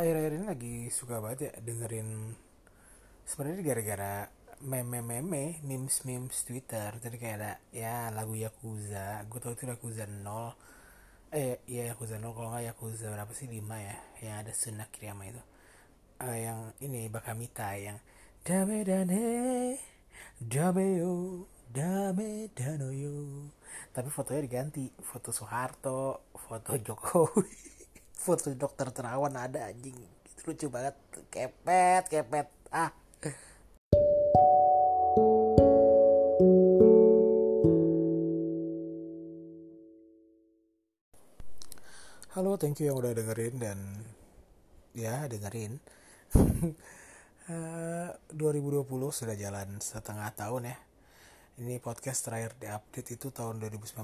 akhir-akhir ini lagi suka banget ya dengerin sebenarnya gara-gara meme-meme memes-memes Twitter. Jadi kayak ada ya lagu Yakuza. Gue tau itu Yakuza 0 eh iya Yakuza 0 kalau nggak Yakuza berapa sih? 5 ya? Yang ada Suna Kiriyama itu. Uh, yang ini Bakamita yang Dame dane Dame yo Dame dano yo tapi fotonya diganti. Foto Soeharto foto Jokowi foto dokter terawan ada anjing. Itu lucu banget. Kepet kepet. Ah. Halo, thank you yang udah dengerin dan ya dengerin. uh, 2020 sudah jalan setengah tahun ya. Ini podcast terakhir di update itu tahun 2019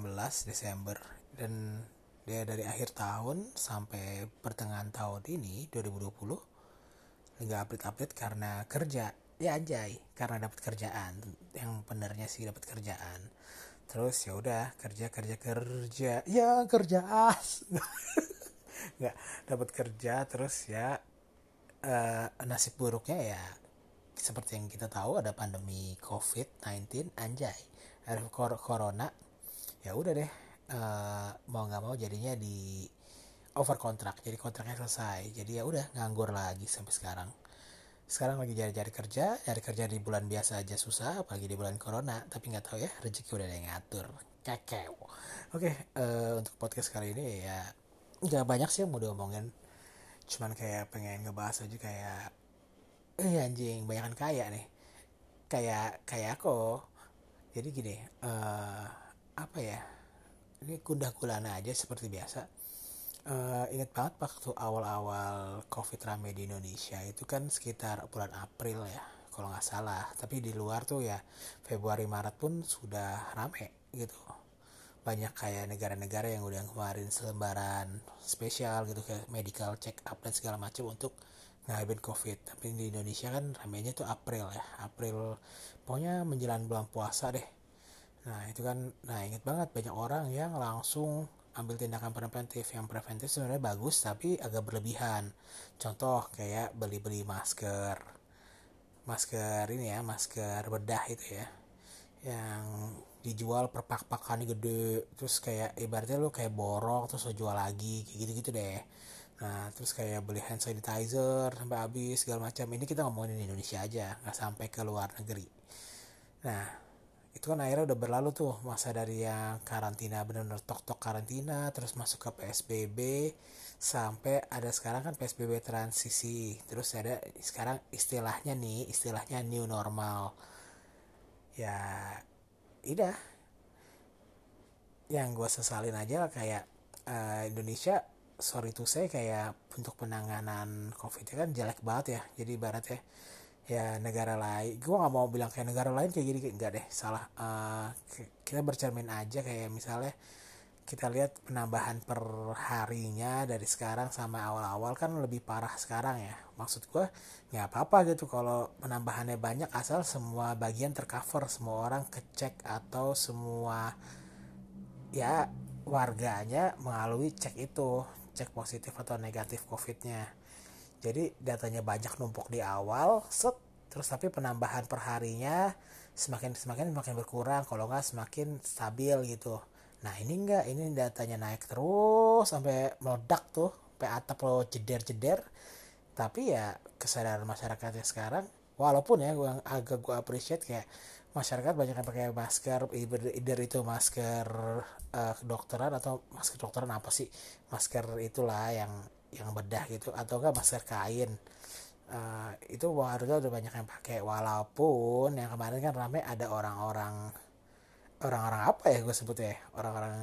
Desember. Dan dia dari akhir tahun sampai pertengahan tahun ini 2020 nggak update-update karena kerja. Ya anjay karena dapat kerjaan. Yang benernya sih dapat kerjaan. Terus ya udah kerja kerja kerja. Ya kerja as. Nggak dapat kerja terus ya uh, nasib buruknya ya seperti yang kita tahu ada pandemi covid 19 anjay. Ada corona. Ya udah deh uh, mau nggak mau jadinya di over kontrak jadi kontraknya selesai. Jadi ya udah nganggur lagi sampai sekarang. Sekarang lagi cari-cari kerja cari kerja di bulan biasa aja susah apalagi di bulan corona. Tapi nggak tahu ya rezeki udah ada yang ngatur. Kakek oke okay, uh, untuk podcast kali ini ya nggak banyak sih yang mau diomongin. Cuman kayak pengen ngebahas aja kayak eh anjing banyak kan kaya nih. Kayak kayak aku. Jadi gini uh, apa ya ini kuda gulana aja seperti biasa. Uh, ingat banget waktu awal-awal covid rame di Indonesia itu kan sekitar bulan April ya kalau nggak salah. Tapi di luar tuh ya Februari Maret pun sudah rame gitu. Banyak kayak negara-negara yang udah kemarin selembaran spesial gitu kayak medical check up dan segala macam untuk ngadepin covid. Tapi di Indonesia kan ramenya tuh April ya. April pokoknya menjelang bulan puasa deh Nah itu kan, nah inget banget banyak orang yang langsung ambil tindakan preventif yang preventif sebenarnya bagus tapi agak berlebihan. Contoh kayak beli-beli masker, masker ini ya, masker bedah itu ya, yang dijual per pak-pakan gede, terus kayak ibaratnya lu kayak borok terus lo jual lagi, kayak gitu-gitu deh. Nah, terus kayak beli hand sanitizer sampai habis segala macam. Ini kita ngomongin di Indonesia aja, nggak sampai ke luar negeri. Nah, itu kan akhirnya udah berlalu tuh masa dari yang karantina benar-benar tok-tok karantina terus masuk ke PSBB sampai ada sekarang kan PSBB transisi. Terus ada sekarang istilahnya nih istilahnya new normal. Ya udah. Yang gue sesalin aja kayak uh, Indonesia sorry tuh saya kayak untuk penanganan covid kan jelek banget ya jadi ibarat ya ya negara lain gue nggak mau bilang kayak negara lain kayak gini enggak deh salah. Uh, kita bercermin aja kayak misalnya kita lihat penambahan per harinya dari sekarang sama awal-awal kan lebih parah sekarang ya. Maksud gue nggak apa-apa gitu kalau penambahannya banyak asal semua bagian tercover semua orang kecek atau semua ya warganya melalui cek itu cek positif atau negatif covidnya jadi datanya banyak numpuk di awal set terus tapi penambahan perharinya semakin semakin semakin berkurang kalau nggak semakin stabil gitu. Nah ini enggak ini datanya naik terus sampai meledak tuh sampai atap lo jeder jeder tapi ya kesadaran masyarakatnya sekarang walaupun ya gue agak gue appreciate kayak masyarakat banyak yang pakai masker either itu masker uh, kedokteran atau masker dokteran apa sih? Masker itulah yang yang bedah gitu atau enggak masker kain. Uh, itu warga udah banyak yang pakai walaupun yang kemarin kan rame ada orang-orang orang-orang apa ya gue sebut ya orang-orang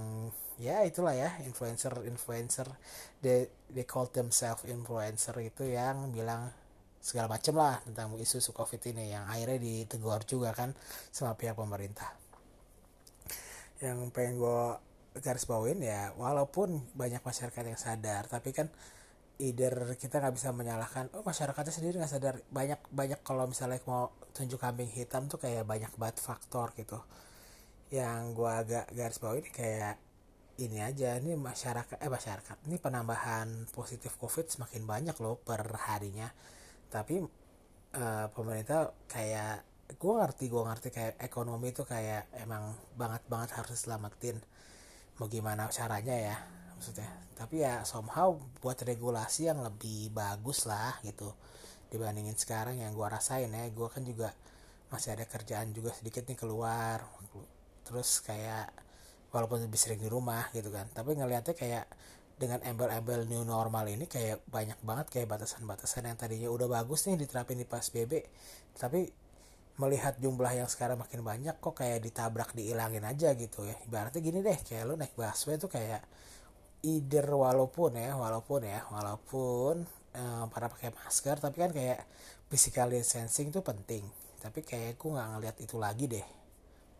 ya itulah ya influencer influencer they they call themselves influencer itu yang bilang segala macam lah tentang isu isu covid ini yang akhirnya ditegur juga kan sama pihak pemerintah. Yang pengen gue garis bawain ya walaupun banyak masyarakat yang sadar tapi kan either kita nggak bisa menyalahkan oh masyarakatnya sendiri nggak sadar. Banyak banyak kalau misalnya mau tunjuk kambing hitam tuh kayak banyak banget faktor gitu. Yang gue agak garis bawah kayak ini aja ini masyarakat eh masyarakat ini penambahan positif covid semakin banyak loh per harinya. Tapi uh, pemerintah kayak gue ngerti gue ngerti kayak ekonomi itu kayak emang banget banget harus selamatin mau gimana caranya ya maksudnya. Tapi ya somehow buat regulasi yang lebih bagus lah gitu dibandingin sekarang yang gue rasain ya. Gue kan juga masih ada kerjaan juga sedikit nih keluar terus kayak walaupun lebih sering di rumah gitu kan. Tapi ngelihatnya kayak dengan embel-embel new normal ini kayak banyak banget kayak batasan-batasan yang tadinya udah bagus nih diterapin di PSBB tapi melihat jumlah yang sekarang makin banyak kok kayak ditabrak diilangin aja gitu ya. Ibaratnya gini deh kayak lo naik busway tuh kayak either walaupun ya walaupun ya walaupun eh, para pakai masker tapi kan kayak physical distancing tuh penting. Tapi kayak gue nggak ngeliat itu lagi deh.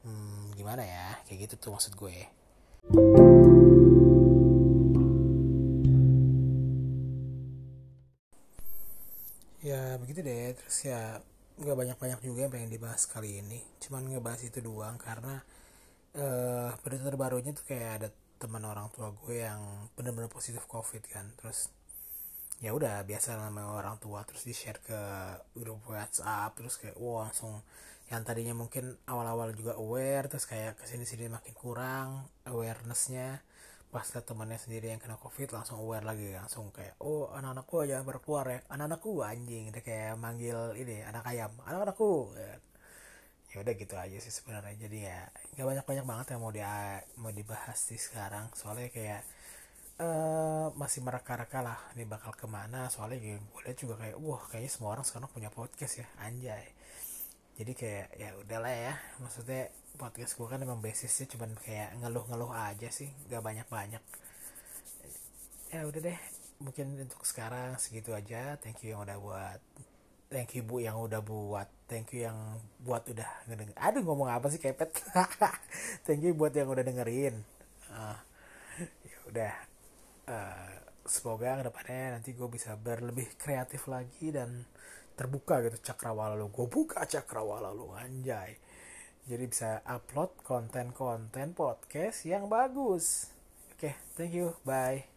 Hmm, gimana ya? Kayak gitu tuh maksud gue. Ya begitu deh. Terus ya nggak banyak-banyak juga yang pengen dibahas kali ini. Cuman ngebahas itu doang karena uh, berita terbarunya tuh kayak ada teman orang tua gue yang bener-bener positif covid kan. Terus ya udah biasa namanya orang tua terus di share ke grup WhatsApp terus kayak wah langsung yang tadinya mungkin awal-awal juga aware terus kayak ke sini sini makin kurang awarenessnya pas lihat temannya sendiri yang kena covid langsung aware lagi langsung kayak oh anak-anakku aja berkeluar ya. Anak-anakku anjing udah kayak manggil ini anak ayam. Anak-anakku ya. ya udah gitu aja sih sebenarnya. Jadi ya nggak banyak banyak banget yang mau dia mau dibahas sih sekarang. Soalnya kayak uh, masih mereka-reka lah ini bakal ke mana. Soalnya gue lihat juga kayak wah kayaknya semua orang sekarang punya podcast ya anjay jadi kayak ya udahlah ya. Maksudnya podcast gue kan emang basisnya cuman kayak ngeluh-ngeluh aja sih. Gak banyak-banyak. Ya udah deh. Mungkin untuk sekarang segitu aja. Thank you yang udah buat thank you bu yang udah buat thank you yang buat udah ngedenger aduh ngomong apa sih kepet. Thank you buat yang udah dengerin. Uh, ya udah. Uh, semoga ke depannya nanti gue bisa berlebih kreatif lagi dan terbuka gitu cakrawala lu. Gue buka cakrawala lu anjay. Jadi bisa upload konten-konten podcast yang bagus. Oke okay, thank you. Bye